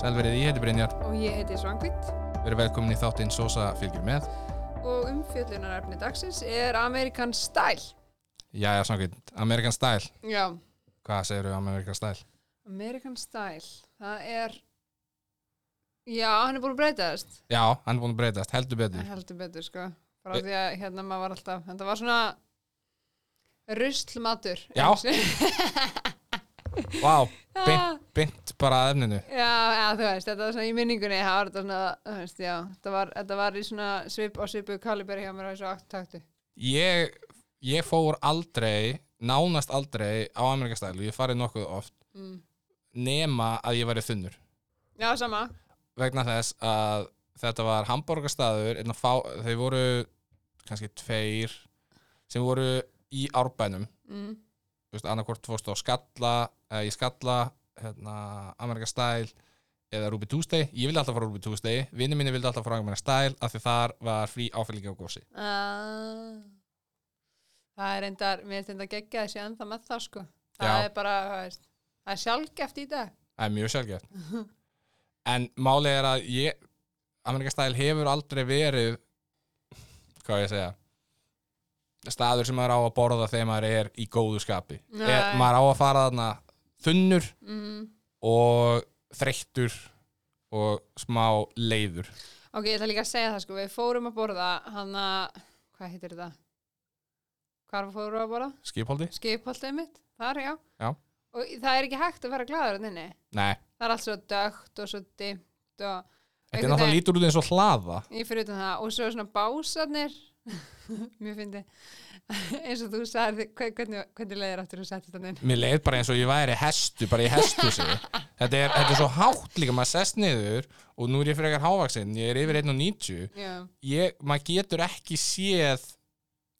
Sælverið, ég heiti Brynjar. Og ég heiti Svangvitt Við erum velkomin í þáttinn Sosa fylgjur með. og umfjöllunarefni dagsins er American Style. Jæja, svona American Style. Já, Hvað segir þú American Style? American Style, það er, já, hann er búin að breytast. Já, hann er búin að breytast, heldur betur. Heldur betur, sko. Frá því að hérna maður var alltaf, þetta var svona ruslmatur. Já. Vá, beint bara að efninu. Já, já, þú veist, þetta var svona í minningunni, það var þetta svona, þú veist, já, þetta var, þetta var í svona svip og svipu kaliberi hjá mér á þessu aktaktu. Ég, ég fór aldrei, nánast aldrei á og ég farið nokkuð oft Mm. nema að ég væri þunnur. Já, sama. Vegna þess að þetta var að fá, þeir voru kannski tveir sem voru í árbænum Mm. Þú veist, annarkvort fórst á Skalla eða í Skalla, hérna American Style eða Ruby Tuesday ég vildi alltaf fara Ruby Tuesday, vinni minni vildi alltaf fara á American Style af því þar var frí áfællingi á gósi Ah. Það er endar, mér finnst þetta geggja þessi ennþá með það sko. Það Já. er bara, það er sjálfgeft í dag. það er mjög sjálfgeft en málið er að ég American Style hefur aldrei verið hvað ég að segja staður sem maður á að borða þegar maður er í góðu skapi er, maður á að fara þarna þunnur Mm. og þreyttur og smá leiður Ok, ég ætla líka að segja það sko, við fórum að borða hann að, hvað heitir þetta? Hvar fórum við að borða? skipholdi? Skipholtið mitt, þar, já. Já. Og það er ekki hægt að vera glaður hann inni. Nei, Það er allt svo dögt og svo dimmt og þetta er náttúrulega lítur út eins og hlaða Ég fyrir utan það og svo svona básarnir Mjög fyndi eins og þú sagði hvernig, hvernig leiðir áttur þú settist hann inn? Mér leið bara eins og ég væri hestu, bara í hestúsi þetta, er, þetta er svo hátt líka, maður sest niður og nú er ég frekar hávaksinn, ég er yfir 1.90 Já, ég, maður getur ekki séð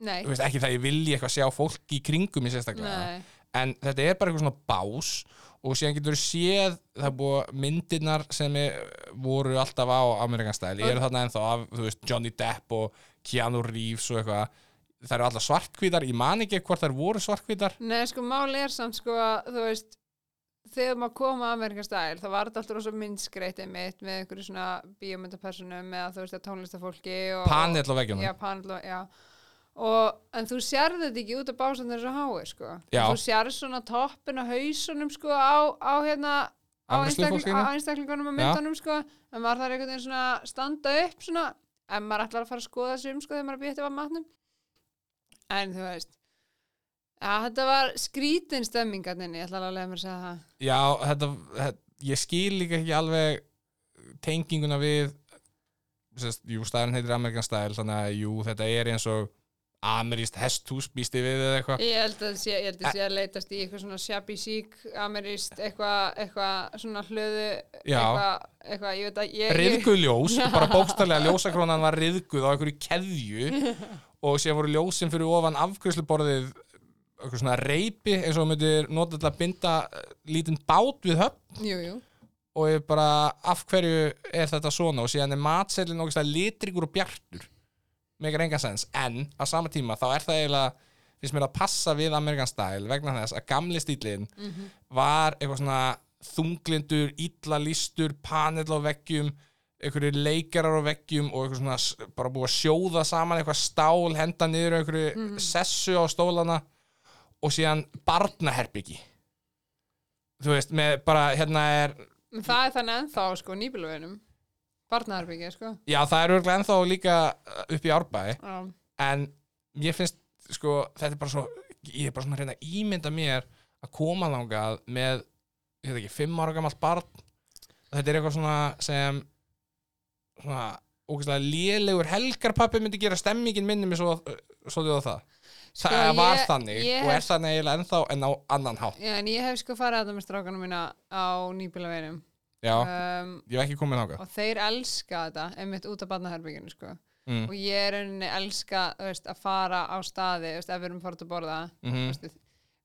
veist, ekki það ég vilji eitthvað sjá fólk í kringum í sérstaklega. Nei en þetta er bara eitthvað svona bás og síðan getur séð það er búið myndirnar sem voru alltaf á Amerikan Style ég er þarna ennþá af, þú veist, Johnny Depp og Keanu Reeves og eitthvað. Það eru alltaf svartkvítar, ég man ekki hvort þær voru svartkvítar Nei, sko, máli er samt sko að þú veist þegar maður kom að Amerikan Style þá var alltaf rosa myndskreitt mitt með einhverju svona bíómyndapersonum eða þú veist tónlistafólki og, panel á veggjunum Já, panel og, já og, en þú sérði þetta ekki út af básan þessu hái sko. Þú sérði svona toppin á hausunum sko á, á hérna á, einstakling, á einstaklingunum og myndunum sko. En maður þarf einhvern veginn svona standa upp svona en maður ætlar að fara að skoða þessu um sko þegar maður býttið á matnum. En þú veist ja, þetta var skrítin stemmingarninni, ég ætla alveg að mér að segja það. Já, þetta, þetta, ég skil líka ekki alveg tenginguna við sest, jú, staðurinn heitir Amerikan Style þannig að jú, þetta er eins og ameríst hesthús býsti við eða eitthvað? Ég held að sé, ég held að sé að leitast í eitthvað svona shabby chic, ameríst, eitthvað, eitthvað svona hlöðu, eitthvað, eitthvað, ég veit að ég... riðguð ljós, bara bókstarlega ljósakrónan var riðguð á einhverju keðju og síðan voru ljósin fyrir ofan afgjörsluborðið eitthvað svona reypi eins og myndir nota til að binda eh, lítinn bát við höfn. Jú, jú. og ég bara af hverju er þetta svona? Og síðan er matseilin okkur litrikur og bjartur megar engan sens, en á sama tíma þá er það eiginlega finnst mér að passa við Amerikan Style vegna þess að gamli stílinn var eitthvað svona þunglindur, illa listur, panel á veggjum einhverju leikarar á veggjum og eitthvað svona bara búið að sjóða saman eitthvað stál, henda niður einhverju sessu á stólana og síðan barnaherbyggi þú veist, með bara hérna er Það er þannig ennþá, sko, nýbíluveginum. Barnaðarbyggja, sko. já, það er örglega ennþá líka uh, upp í árbæ Já. en ég finnst, sko, þetta er bara svo ég er bara svona að reyna að ímynda mér að koma þangað með ég veit ekki, fimm ára gamalt barn þetta er eitthvað svona sem svona ógeðslega lélegur helgarpappi myndi gera stemmingin minni mér svo, svo á það Sko, það var ég- þannig ég og er hef- þannig eiginlega ennþá en á annan hátt Já, en ég hef sko farið að það með strákanum mína á nýbíluveginum. Já, Um, ég hef ekki komið þangað og þeir elska þetta, einmitt út af barnaðarbygginu, sko. mm. Og ég er rauninni elska, veist, að fara á staði, veist, ef við erum farið að borða, mm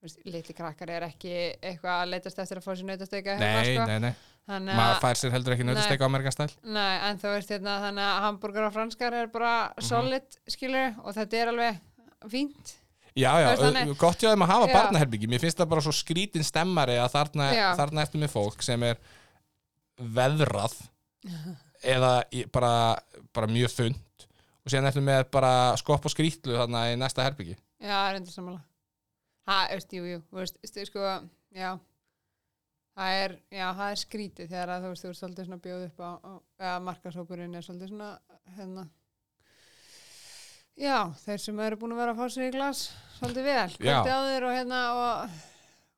veist, litli krakkar er ekki eitthvað að leitast eftir að fá sér nautastega nei, sko. nei, nei, Þannig maður að, fær sér heldur ekki nautasteg á Amerikan stæl nei, en þú veist hérna, þannig að hambúrgar og franskar er bara solid, skilur, og þetta er alveg fínt. Já, já, þannig- gott þeim að hafa Já. barnaherbyggi Mér finnst það bara svo skrítin stemmari að þarna, þarna eftir með fólk sem er veðrað eða bara, bara mjög þund og síðan eftir með bara skopp og skrýtlu þarna í næsta herbyggi Já, er endur sammála. Ha, veist, jú, jú, veist, sko, já. Það er, já, það er skrítið þegar að þú veist, þú veist svolítið svona bjóð upp á, eða markasópurinn er svolítið svona hérna. Já, þeir sem eru búin að vera að fá sér í glas svolítið vel, kvöldi á þeir og hérna og,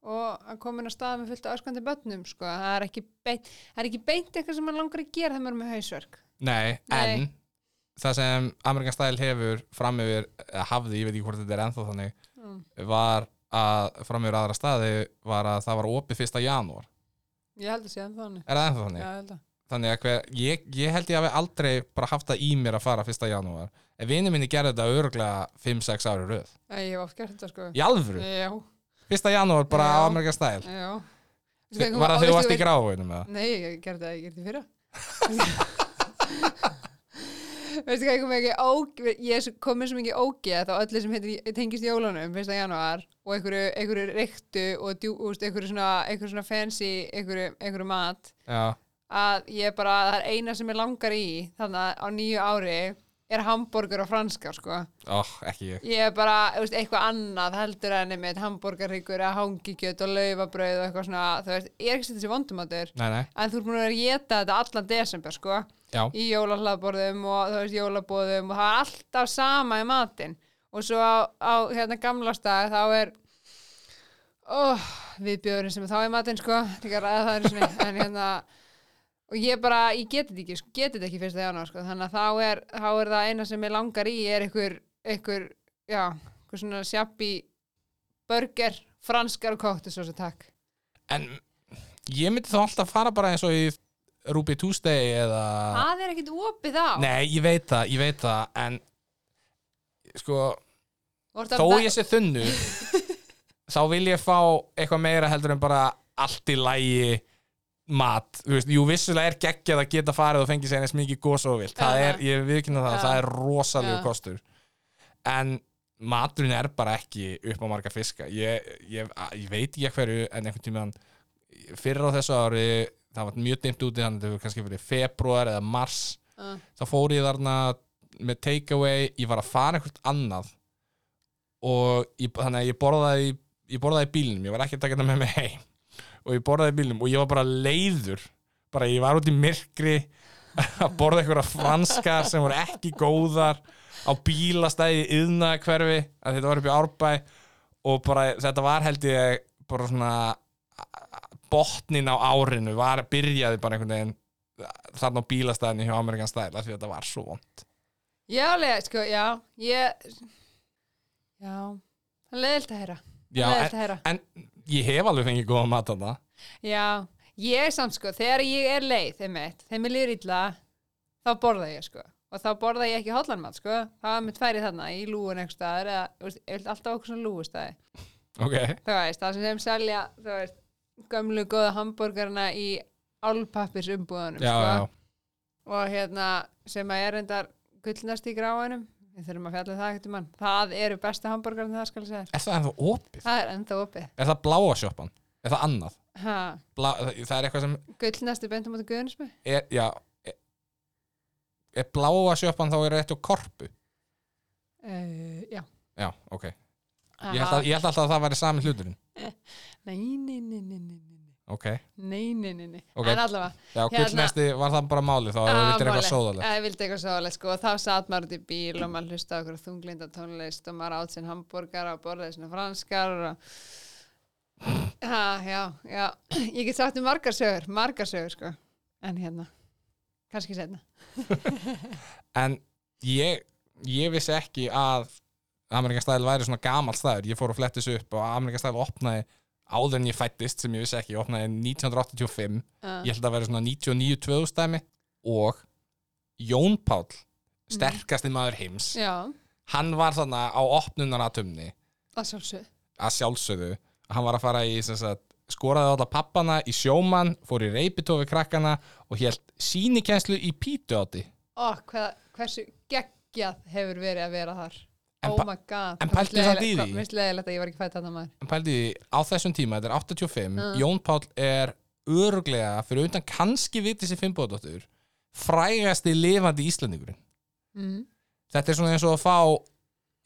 og að komin að stað með fullt öskandi börnum, sko, það er ekki beint það er ekki beint eitthvað sem mann langar að gera þegar maður er með hausverk Nei, Nei. en það sem Amerikan Style hefur fram yfir, eða hafði, ég veit ekki hvort þetta er ennþá þannig, mm. var að fram yfir aðra staði var að það var opið fyrsta janúar. Ég held að sé þannig Er það ennþá þannig? Já, ég held að Þannig að hver, ég, ég held ég hafi aldrei bara haft það í mér að fara fyrsta janúar. En vinið minni gerði þetta örgulega 5-6 ári röð. Æ, Ég hef oft gert þetta, sko Í alvöru? Já, Fyrsta janúar bara á Veistu hvað- Var það þegar þú varst í gráinu með það? Nei, ég gerði það, ég gerði það fyrra Veistu hvað, ég óg ég kom með svo mikið ógeð þá öllu sem heitir, tengist jólunum fyrsta janúar og einhverju, einhverju reyktu og djú, úst, einhverju, svona, einhverju svona fancy einhverju, einhverju mat Já. að ég bara, það er eina sem ég langar í þannig að á nýju ári er hambúrgur og franskar sko ekki ég. ég er bara, veist, eitthvað annað heldur en einmitt hambúrgarríkur eða hangikjöt og laufabrauð og eitthvað svona þú veist, ég er ekki setið þessi vondumatur Nei, nei. en þú ert búin að geta þetta allan desember sko, Já. í jólahlaðborðum og þú veist, jólabóðum og það er alltaf sama í matinn og svo á, á hérna gamla stað þá er oh, viðbjörn sem er þá í matinn sko, það er svona en hérna og ég bara, ég geti þetta ekki, sko, geti þetta ekki fyrsta janúar sko, þannig að þá er, þá er það eina sem ég langar í er einhver, einhver já, einhver svona sjappi burger, franskar og kóttu svo svo takk. En ég myndi þá alltaf fara bara eins og í Ruby Tuesday eða... það er ekkit opið þá Nei, ég veit það, ég veit það, en sko, að þó ég sé þunnu þá vil ég fá eitthvað meira heldur en bara allt í lægi mat, þú veist, jú vissulega er geggjað að geta farið og fengið sér eins mikið gos og vilt, það er, ég viðkynna það, það er rosalegu Já. kostur. En maturinn er bara ekki upp á marga fiska. Ég, ég, ég veit ekki hverju en einhvern tímann fyrir á þessu ári það var mjög dimmt úti þannig að þetta hefur kannski verið februar eða mars Uh, þá fór ég þarna með takeaway, ég var að fara einhvert annað og ég, þannig að ég borðaði ég borðaði bílnum, ég var ekki að taka þetta með mig heim og ég borðaði bílnum og ég var bara leiður. Bara ég var út í myrkri að borða einhverja franskar sem voru ekki góðar á bílastæði yðna hverfi að þetta var upp í árbæ. Og bara þetta var held ég bara svona botnin á árinu var byrjaði bara einhvern veginn þarna á bílastæðinu hjá Amerikan Style af því að þetta var svo vond já, leið, sko, já ég já, leiðilt að heyra. Já, leiðilt en, að heyra. en ég hef alveg fengið góða mat þarna. Já, ég samt sko, þegar ég er leið þeim eitt, þeim er líður illa þá borða ég sko. Og þá borða ég ekki hotlanmat sko. Það var með tvær í þarna, í lúun eitthvað staðar eða, ég vil alltaf okkur svona lúustæði Ok, þú veist, það sem þeim selja þú veist, gömlu góða hambúrgarna í álpappis umbúðanum já, sko. já. Og hérna sem að er endar gullnast í gráinum við þurfum að fjalla um það ekkert mann það eru besta hambúrgarna það skal ég segja. Er það ennþá opið? það er enda opið Er það bláa sjoppan? Er það annað? Blá, það, það er eitthvað sem gullnasti beintum átta guðnismi er, já er, er bláa sjoppan þá er rétt á korpu? uh, já Já, ok Ég held, að, ég held alltaf að það væri sami hluturinn nei, nei, nei, nei, nei, nei. Ok, Nei, nei, nei, nei. Ok. En allavega, já, Hérna- gullnesti var það bara máli þá að þú vildir eitthvað sóðalegt Ég vildi eitthvað sóðalegt, sko, og þá satt maður út í bíl og maður hlusta okkur þunglinda tónlist og maður átt sinn hambúrgar og borðaði sinna franskar og... Ha, já, já, ég get sagt um margar sögur, margar sögur, sko, en hérna, kannski setna. En ég, ég vissi ekki að Amerikan Style væri svona gamall staður Ég fór að flettis upp og Amerikan Style opnaði áður en ég fættist sem ég vissi ekki, opnaði 1985 Uh, ég held að vera svona 99-2000 dæmi. Og Jón Páll sterkasti maður heims já, hann var þarna á opnunaratumni það sjálfsög. að sjálfsögðu. Hann var að fara í sagt, skoraði alla pappana í sjómann fór í reypitofi krakkana og hélt sínikenslu í pítu átti Ó, hvað, hversu geggjað hefur verið að vera þar. Oh my god. en pæltu samt í því? Leiðilegt að ég var ekki fætt þarna maður. en pældi því, á þessum tíma, þetta er 85 Mm. Jón Páll er öruglega fyrir utan kannski viti sér Finnbóðdóttur frægasti lifandi Íslandingurinn mm. þetta er svona eins og að fá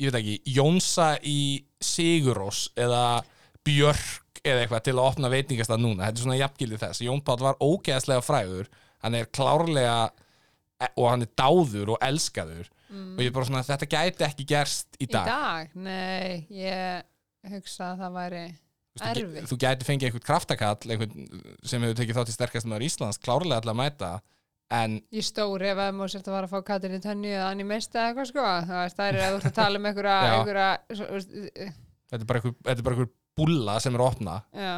ég veit ekki, Jónsa í Sigurós eða Björk eða eitthvað til að opna veitingastað núna þetta er svona jafngildið þess Jón Páll var ógeðslega frægur hann er klárlega og hann er dáður og elskaður Mm. og ég er bara svona þetta gæti ekki gerst í í dag, dag, nei ég hugsa að það væri veist, þú, gæti fengið einhvern kraftakall einhvern sem hefur tekið þátt í sterkastum Íslands klárlega allar að mæta en Ég stóri ef að maður sért að fara að fá Katrin í tönni eða Anni Meista eða eitthvað sko. Það er að þú ert að tala um einhverja, eh, þetta er bara einhver, er bulla sem er opna. Já,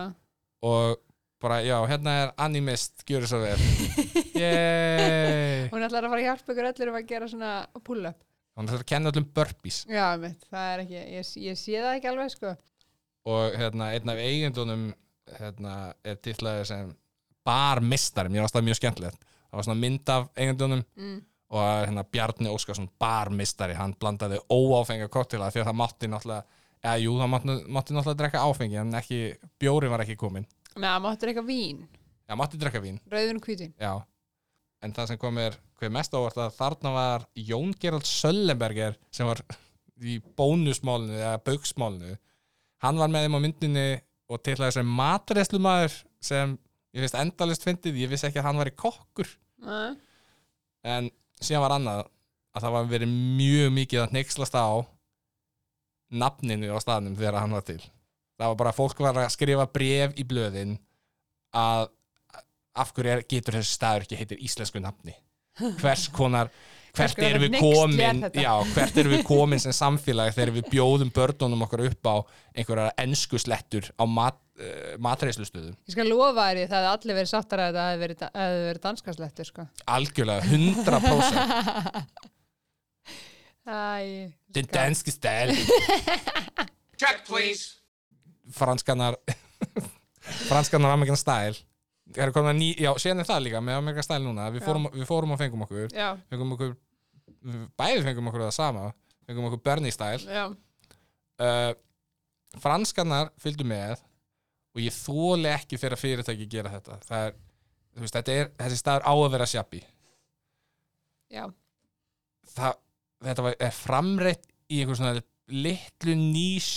og bara, já, hérna er animist, gjöru svo vel. Yey hún ætlar að fara að hjálpa ykkur allir um að gera svona pull-up. Hún ætlar að kenna öllum burpees. Já, mitt, það er ekki, ég, ég sé það ekki alveg sko. Og hérna, einn af eigendunum hérna, er titlaður sem barmistari, mér varst það mjög skemmtilegt. Það var svona mynd af eigendunum mm. og hérna, Bjarni Óskarsson barmistari, hann blandaði óáfenga koktela því að það mátti náttúrulega eða jú, það mátti náttúrulega drekka áfengi en ekki, bjóri var ekki komin Að máttur eitthvað vín, já, mátti drekka vín, rauðun og hvítin já. En það sem kom er, hver mest ávart að þarna var Jón Gerald Söllenberger sem var í bónusmálinu eða bauksmálinu hann var með þeim á myndinni og til þess sem matreslumæður sem ég finnst endalist fyndið, ég vissi ekki að hann var í kokkur. Nei. en síðan var annað að það var verið mjög mikið að hneykslast á nafninu á staðnum þegar hann var til það var bara að fólk var að skrifa bref í blöðin að af hverju er, getur þessi staður ekki heitir íslensku nafni? Hvers konar hvert erum við er komin já, hvert erum við komin sem samfélag þegar við bjóðum börnunum okkar upp á einhverja ensku slettur á mat, uh, matreislustöðum Ég skal lofa þér því það hefði allir verið sáttar að þetta hefði verið, verið danskaslettur sko. Algjörlega 100% Æ, den danske stæl Check, please. Franskanar franskanar Amerikan Style. Það er komin að ný, já, síðan er það líka með Amerikan Style núna, við fórum, við fórum og fengum okkur Já, fengum okkur, bæði fengum okkur það sama fengum okkur Bernie Style. Uh, franskanar fylgdu með og ég þóli ekki fyrir að fyrirtæki gera þetta. Það er, veist, þetta er þessi staður á að vera sjabbi já. Það, þetta var, er framreitt í einhver svona litlu nýs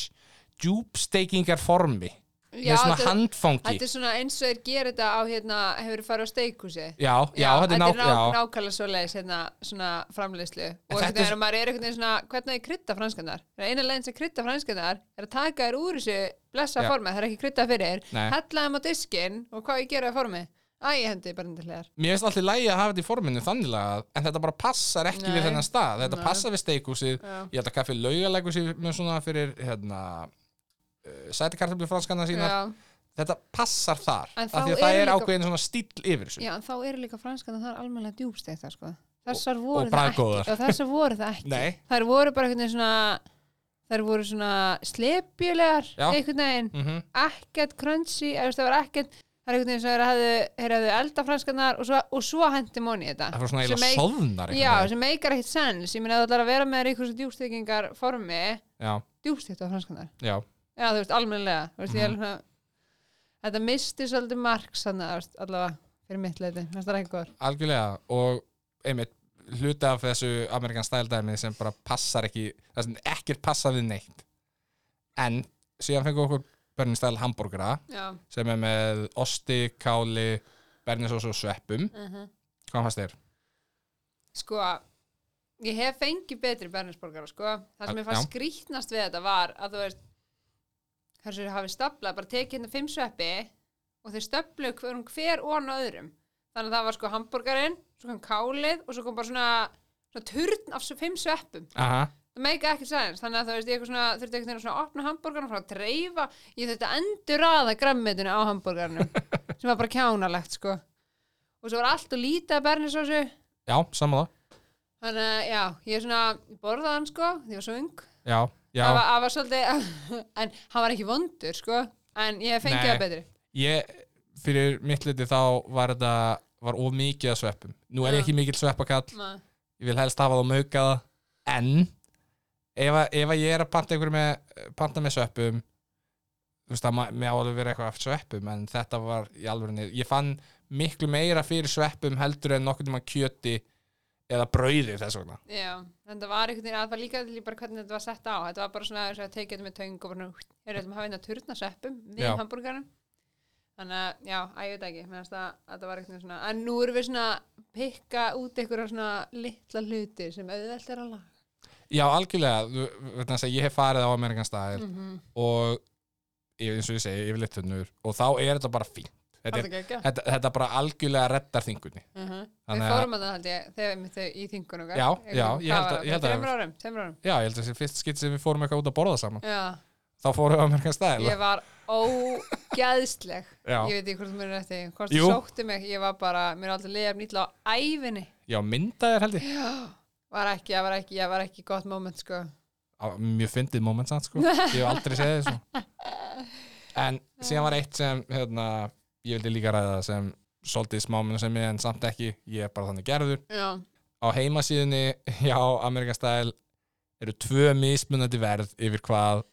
djúbsteikingar formi. Já, með svona þetta- handfangi. Þetta er svona eins og þeir gera þetta á hérna, hefur farið á steikhúsi já, já, þetta er ná, ná, nákvæmlega svoleiðis hérna, svona framleiðslu. Og þetta er- maður er einhvern veginn svona hvernig er krydda franskannar eina leginn sem krydda franskannar er að taka þér úr þessu blessa formi, það er ekki krydda fyrir hella þeim á diskinn og hvað ég gera það formi æ, ég hendi bara til hliðar. Mér finnst alltaf lægi að hafa þetta í forminu þannig lagað, en þetta bara passar ekki Nei. við þennan stað, þetta Nei. passar við steikhúsið Já. ég held að kaffi laugalægur sér með svona fyrir hérna sætikartabli franskana sínar. Já, þetta passar þar, af því að það er líka- ákveðin svona stíl yfir þessu. Já, en þá eru líka franskannar það er almennilega djúbstekta sko. þessar voru það ekki. og þessar voru það ekki. Nei. þær voru bara einhvern veginn svona þær voru svona slepjulegar einhvern veginn. Mm ekkert crunchy það var ekkert það er einhvern veginn sem þeir hefðu, þeir hefðu elda franskarnar og svo, svo hendi móni í þetta. Það var svona eiginlega soðnar já, sem meikar ekkert sens ég meina það ætlar að vera með einhversu djúbstekingar formi á franskarnar. Já, já, þú veist, almennilega þú veist, Mhm. ég svona þetta misti svolítið veist, allavega fyrir mitt leiti, það ekki góður algjörlega og einmitt hluti af þessu Amerikan Style dæmi sem bara passar ekki það sem ekkert passar við neitt en síðan fengum við okkur hambúrgara já, sem er með osti, káli bernisós og sveppum uh hvað fannst þér? sko ég hef fengið betri bernisborgara sko. það sem ég fannst skrýtnast við þetta var að þú veist hversu þau hafi staplað, bara tekið hérna fimm sveppi og þeir stöflu hver, hver ofan á öðrum. Þannig að það var sko hambúrgarinn, svo kom kálið og svo kom bara svona, svona turn af fimm sveppum. Aha, það meika ekki sæns, þannig að þú veist ég þurfti einhvern veginn svona að opna hambúrgarinn frá að dreifa, ég þurfti að endur aða grammetinu á hambúrgarnum sem var bara kjánalegt sko. Og svo var allt og lítið að bernisósu. Já, samanlega Þannig að, já, ég er svona, ég borðaði hann sko, því ég var já, já, Það var, það var svolítið, en hann var ekki vondur sko, en ég fengið Nei. það betri. ég fyrir mitt liti þá var þetta var of mikið að sveppum nú er ég Já. ekki mikill sveppakall Nei. ég vil helst hafa það maukaða en ef, að- ef að ég er að panta einhverju með panta með sveppum þú veist að ma- mér á alveg verið eitthvað af sveppum en þetta var í alveg ég fann miklu meira fyrir sveppum heldur en nokkuð tíma kjöti eða brauði þess vegna. Já, en það var einhvern veginn að það líka til bara hvernig þetta var sett á. Þetta var bara svona að tekið þetta með töng og bara er þetta að hafa einn að turna sveppum Já. með hambúrgarum þannig að, já, að ég veit ekki að þetta var einhvern veginn svona en nú erum við svona pikka út einhverja svona litla hluti sem auðvelt er að laga. Já, algjörlega, þú- ég hef farið á Amerikan stæl Mhm. og eins og ég segi, yfirleitt tunnur og þá er þetta bara fínt þetta, er, Þetta þetta, þetta bara algjörlega reddar þingunni. Við Þannig að- fórum að það held ég þegar við þau í þingunum Já, já, ég held að- ég held að- árum, Já, ég held að þessi fyrst skipt sem við fórum eitthvað út að borða saman. Já, þá fórum við á Amerikan stæl ég var ógæðsleg. Ég veit ekki hvort þú munir eftir Hvort þú sótti mig, ég var bara Mér er aldrei liðað nýtla á ævinni. Já, myndaðir held ég. Já, var ekki, ég var ekki, ég var ekki gott moment sko. Á, Mjög fyndið moment samt sko. Ég hef aldrei segið þessu. En síðan var eitt sem hérna, ég vildi líka ræða sem svolítið smáminu sem ég en samt ekki. Ég er bara þannig gerður. Já, á heimasíðunni hjá Amerikan Style eru tvö mismunandi verð yfir hvað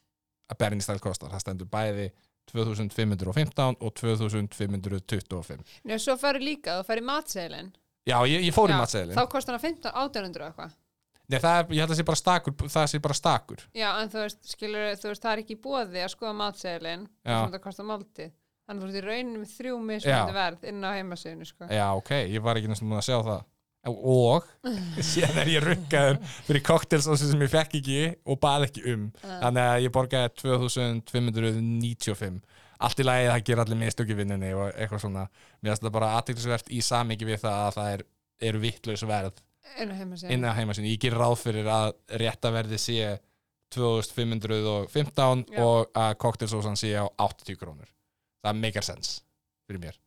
að Berni Style kostar. Það stendur bæði 2515 og 2525 Njá, svo færi líka, þú færi matseilin Já, ég, ég fór í matseðilin Þá kostar hann 15, 1800 og eitthvað. Nei, það er, ég held að það sé bara stakur það sé bara stakur. Já, en þú veist, skilur, þú veist, það er ekki bóði að skoða matseilin sem það kostar máltið Þannig að þú veist í rauninni með þrjú mismunandi Já. verð inn á heimasíðinu sko. Já, ok, ég var ekki múin að sjá það. Og síðan er ég rukkaður fyrir cocktailsósi sem ég fekk ekki og bað ekki um. Þannig að ég borgaði 2595 allt í lagi það gera allir mistök í vinninni og eitthvað svona. Mér finnst það bara aðteklisvert í samingi við það að það er, eru vittlaus verð Inn á heimasíðinu ég ger ráð fyrir að réttaverði sé 2515 Já. og að cocktailsósan sé á 80 krónur það meikar sens fyrir mér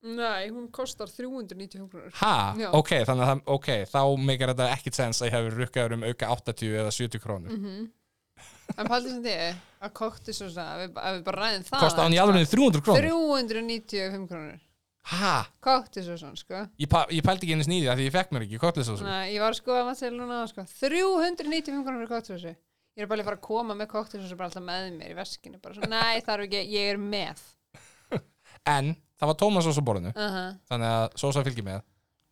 Nei, hún kostar 395 krónur Ha? Já. Ok, þannig að það, ok, þá meikar þetta ekkit sens að ég hefur rukkaður um auka 80 eða 70 krónur. mm En paldið sem þið að kokti svo að við, að við bara ræðum það Kosta hann í alveg 300 krónur? 395 krónur Ha? Kokti svo sko Ég, pa, ég pældi ekki einu snýði að því ég fekk mér ekki kottlisósu. Nei, ég var að skoða maður núna sko. 395 krónur fyrir koktisósu Ég er bara að fara að koma með koktisósu bara alltaf með mér í veskinu bara svo, nei þarf ekki, ég er með En það var tómasós á borðinu, uh -huh. þannig að sósa fylgir með.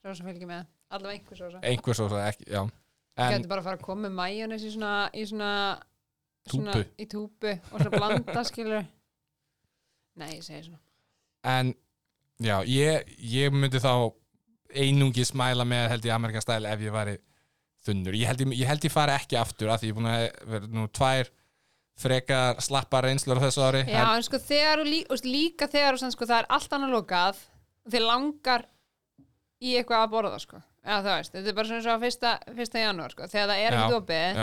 Sem fylgir með, allavega einhver sósa Einhver sósa, ekki, já. Ég gæti bara að fara að koma með majónis í svona, í svona, svona Túpu. í túpu og svo blanda skilur Nei, ég segi svona en já, ég, ég myndi þá einungi smæla með held ég Amerikan stæl ef ég væri þunnur. Ég held ég, ég, held ég fari ekki aftur af því ég er búin að vera nú tvær frekar slappar reynslur á þessu ári. Já, en sko þegar og lí, og líka þegar og sko, það er allt annað lokað þið langar í eitthvað að borða sko. Já, það veist, þetta er bara svona svo að fyrsta, fyrsta janúar sko. þegar það er ekkert opið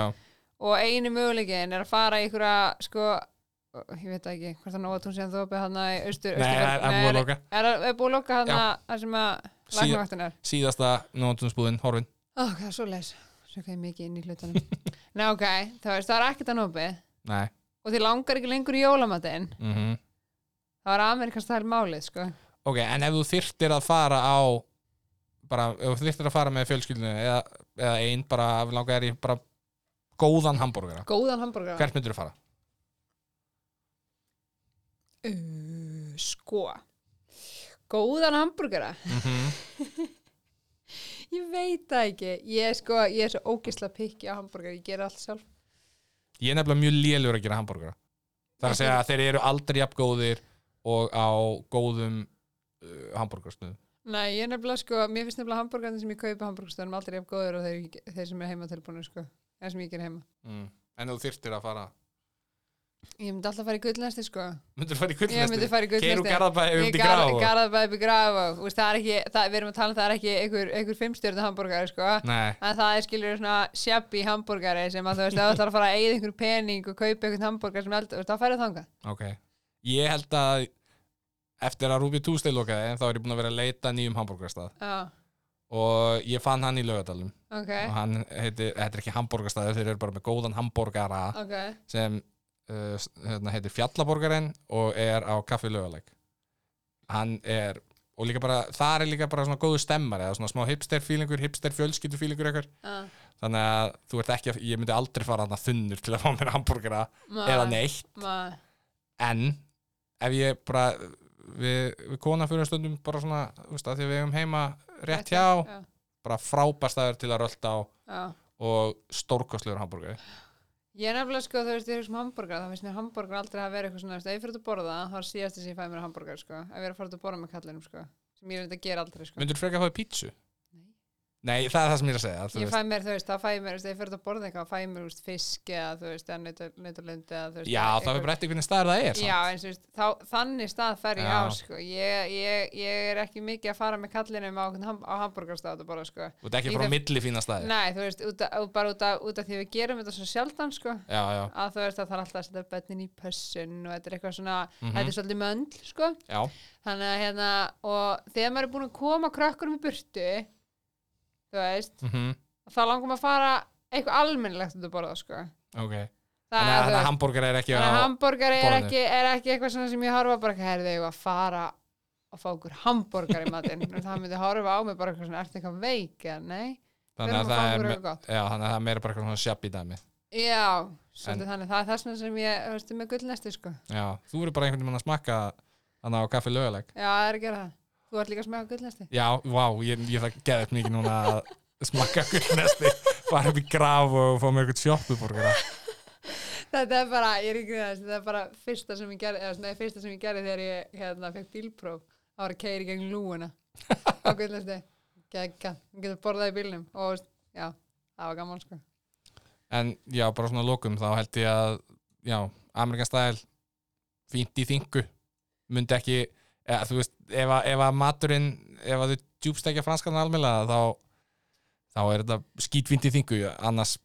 og einu möguleikin er að fara í einhverja sko, ég veit það ekki hvort það nóg að hún sé að þú opið hann í austur Nei, það er- það búið að loka. Er, er, búið að loka hann að sem að Síða- læknavaktin er síðasta nótunnsbúðin, horfin. Ó, það er svo leis, ég mikið inn í hlutunum. Nei, ok, það veist, það er ekkert að opið Nei. og þið langar ekki lengur í jólamatinn. Mm það var er málið, sko. Ok, en ef þú þyrftir að fara á bara, ef þú þyrftir að fara með fjölskyldinu eða, eða einn, bara ef langar er í bara góðan hambúrgara. Góðan hambúrgar hvert myndir þú fara? uh, Sko. Góðan hambúrgara. Mm Ég veit það ekki. Ég er sko, ég er svo ógisla pikki á hambúrgar Ég ger allt sjálf. Ég er nefnilega mjög lélur að gera hambúrgara Það er að segja að þeir eru aldrei jafn góðir og á góðum uh, hambúrgarstöðum Nei, ég er nefnilega sko, mér finnst nefnilega hambúrgarnir sem ég kaupa hambúrgarstöðum aldrei jafn góður og þeir, þeir sem er heima tilbúinu sko. Eða sem ég ger heima. Mm. En þú þyrftir að fara Ég myndi alltaf fara í gullnesti sko. Myndir þú fara í Ég myndi gullnesti? fara í Keiru gullnesti garðabæði um til graf og... Garðabæði upp í graf og úst, það er ekki, það, við erum að tala um það er ekki einhver, einhver fimmstjörnu hambúrgari sko. Nei, en það er skilur svona shabby hambúrgari sem að þú veist, ef þú ætlar að fara að eigða einhver pening og kaupa einhvern hambúrgar sem eldur, þá færðu þangað. Ok. Ég held að eftir að Ruby Tuesday lokaði þá er ég búin að vera að leita að nýjum hambúrgarstað og ég fann hann í lögadalum ok, og hann heitir, þetta er ekki hambúrgarstaður þeir eru bara með góðan hambúrgara ok. sem hérna, heitir Fjallaborgarinn og er á kaffi lögaleg hann er og líka bara, það er líka bara svona góðu stemmar eða svona smá hipster fílingur, hipster fjölskyldu fílingur eitthvað, Já, þannig að þú ert ekki ég myndi aldrei fara hann að þunnur til að fá mér hambúrgara eða neitt, ma- en ef ég bara við, við kona fyrir stundum bara svona, þú veist, að því við hefum heima rétt hjá, já, bara frábærstæður til að rölda á já. og stórkostlegur hambúrgari Ég er nefnilega sko, þú veist, ég er sem hambúrgar þá finnst mér hambúrgar aldrei að vera eitthvað svona þú ef ég fyrir að borða, þá er síðast þess að ég fæ mér hambúrgar sko, ef ég er að fara að borða með kallinum sko, sem ég er að gera aldrei sko. myndur frekar að fá pítsu? Nei. Það er það sem ég er að segja þú Ég fæ mér, þú veist, þá fæ ég mér, þú veist, ég fyrir að borða eitthvað, þá fæ ég mér, þú veist, fisk eða, þú veist, eða nautalund eða, þú veist, Já, það er bara eftir hvernig staður það er samt. Já, eins og veist, þá, þannig stað fer ég á sko. ég, ég, ég er ekki mikið að fara með kallinum á, á hambúrgarstað og bara sko. Þú ert ekki frá milli fína staði Nei, þú veist, út af, bara út af, út af því við gerum þetta svo sjaldan sko. Já, já, að þú veist að það er alltaf að þú veist. Mm þá langum að fara eitthvað almennilegt að borða sko. Ok, það þannig að, er, hambúrgar er ekki þannig að á hambúrgari er er ekki eitthvað sem ég horfa bara, herðu ég að fara og fá okkur hambúrgar í matinn? Það myndi horfa á mig bara eitthvað svona, ertu eitthvað veik eða nei, Þannig að við að það er, já, þannig að það er meira bara eitthvað svona sjapp í dæmi já, svolítið þannig, það er vegna sem ég, veist, með gullnesti sko. Já, þú verður bara einhvern veginn að smakka þannig á kaffi löguleg já, það er að gera það, þú ert líka að smega gullnesti? Já, vá, ég, ég það geðið mikið núna að smakka gullnesti fara upp í graf og fá mér eitthvað sjoppuborgara. Þetta er bara, ég er ekki þess, þetta er bara fyrsta sem ég gerði, eða svona fyrsta sem ég gerði þegar ég hérna fekk bílpróf, það var að keiri gegn lúuna á gullnesti. Gegga, ég getur borðað í bílnum og já, það var gaman sko. En já, bara svona að lokum þá held ég að já, Amerikan stæl fínt í þingu myndi ekki, eða, þú veist ef að, ef að maturinn, ef að þau djúbstekja franskan almennlega þá þá er þetta skítfínt í þingu annars,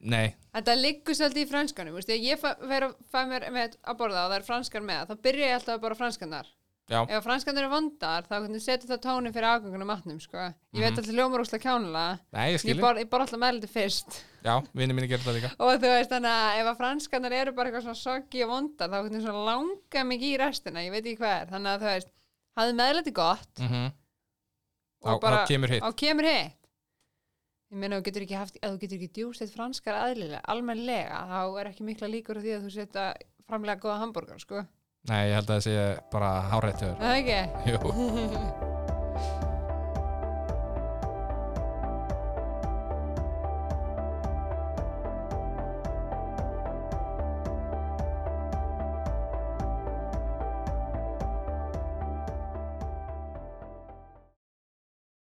nei Þetta liggur svolítið í franskanum, veist, ég fer að fæ mér með að borða og það er franskar með, þá byrja ég alltaf að borða franskarnar. Já. Ef franskarnar eru vondar, þá setur það tónin fyrir afgangunum matnum, sko. Ég veit Mhm. alltaf hljómar úrslega kjánulega, Nei, ég ég borða bor alltaf meðliti fyrst. já, vinni minni gerir það líka Og þú veist þannig að ef að franskarnar eru bara eitthvað svona soggi og vondar, þá hvernig svona langa mikið í restina, ég veit ekki hvað er. Þannig að þú veist, hafði meðliti gott mm þá, og bara þá kemur hitt á kemur hitt. Ég meina, þú getur ekki haft, ef þú getur ekki djúst eitt franskar aðlilega, almennlega, þá er ekki mikla líkur á því að þú setja framlega góða hambúrgar, sko. Nei, ég held að það sé bara hárætt hjá Er Það ekki? Jú.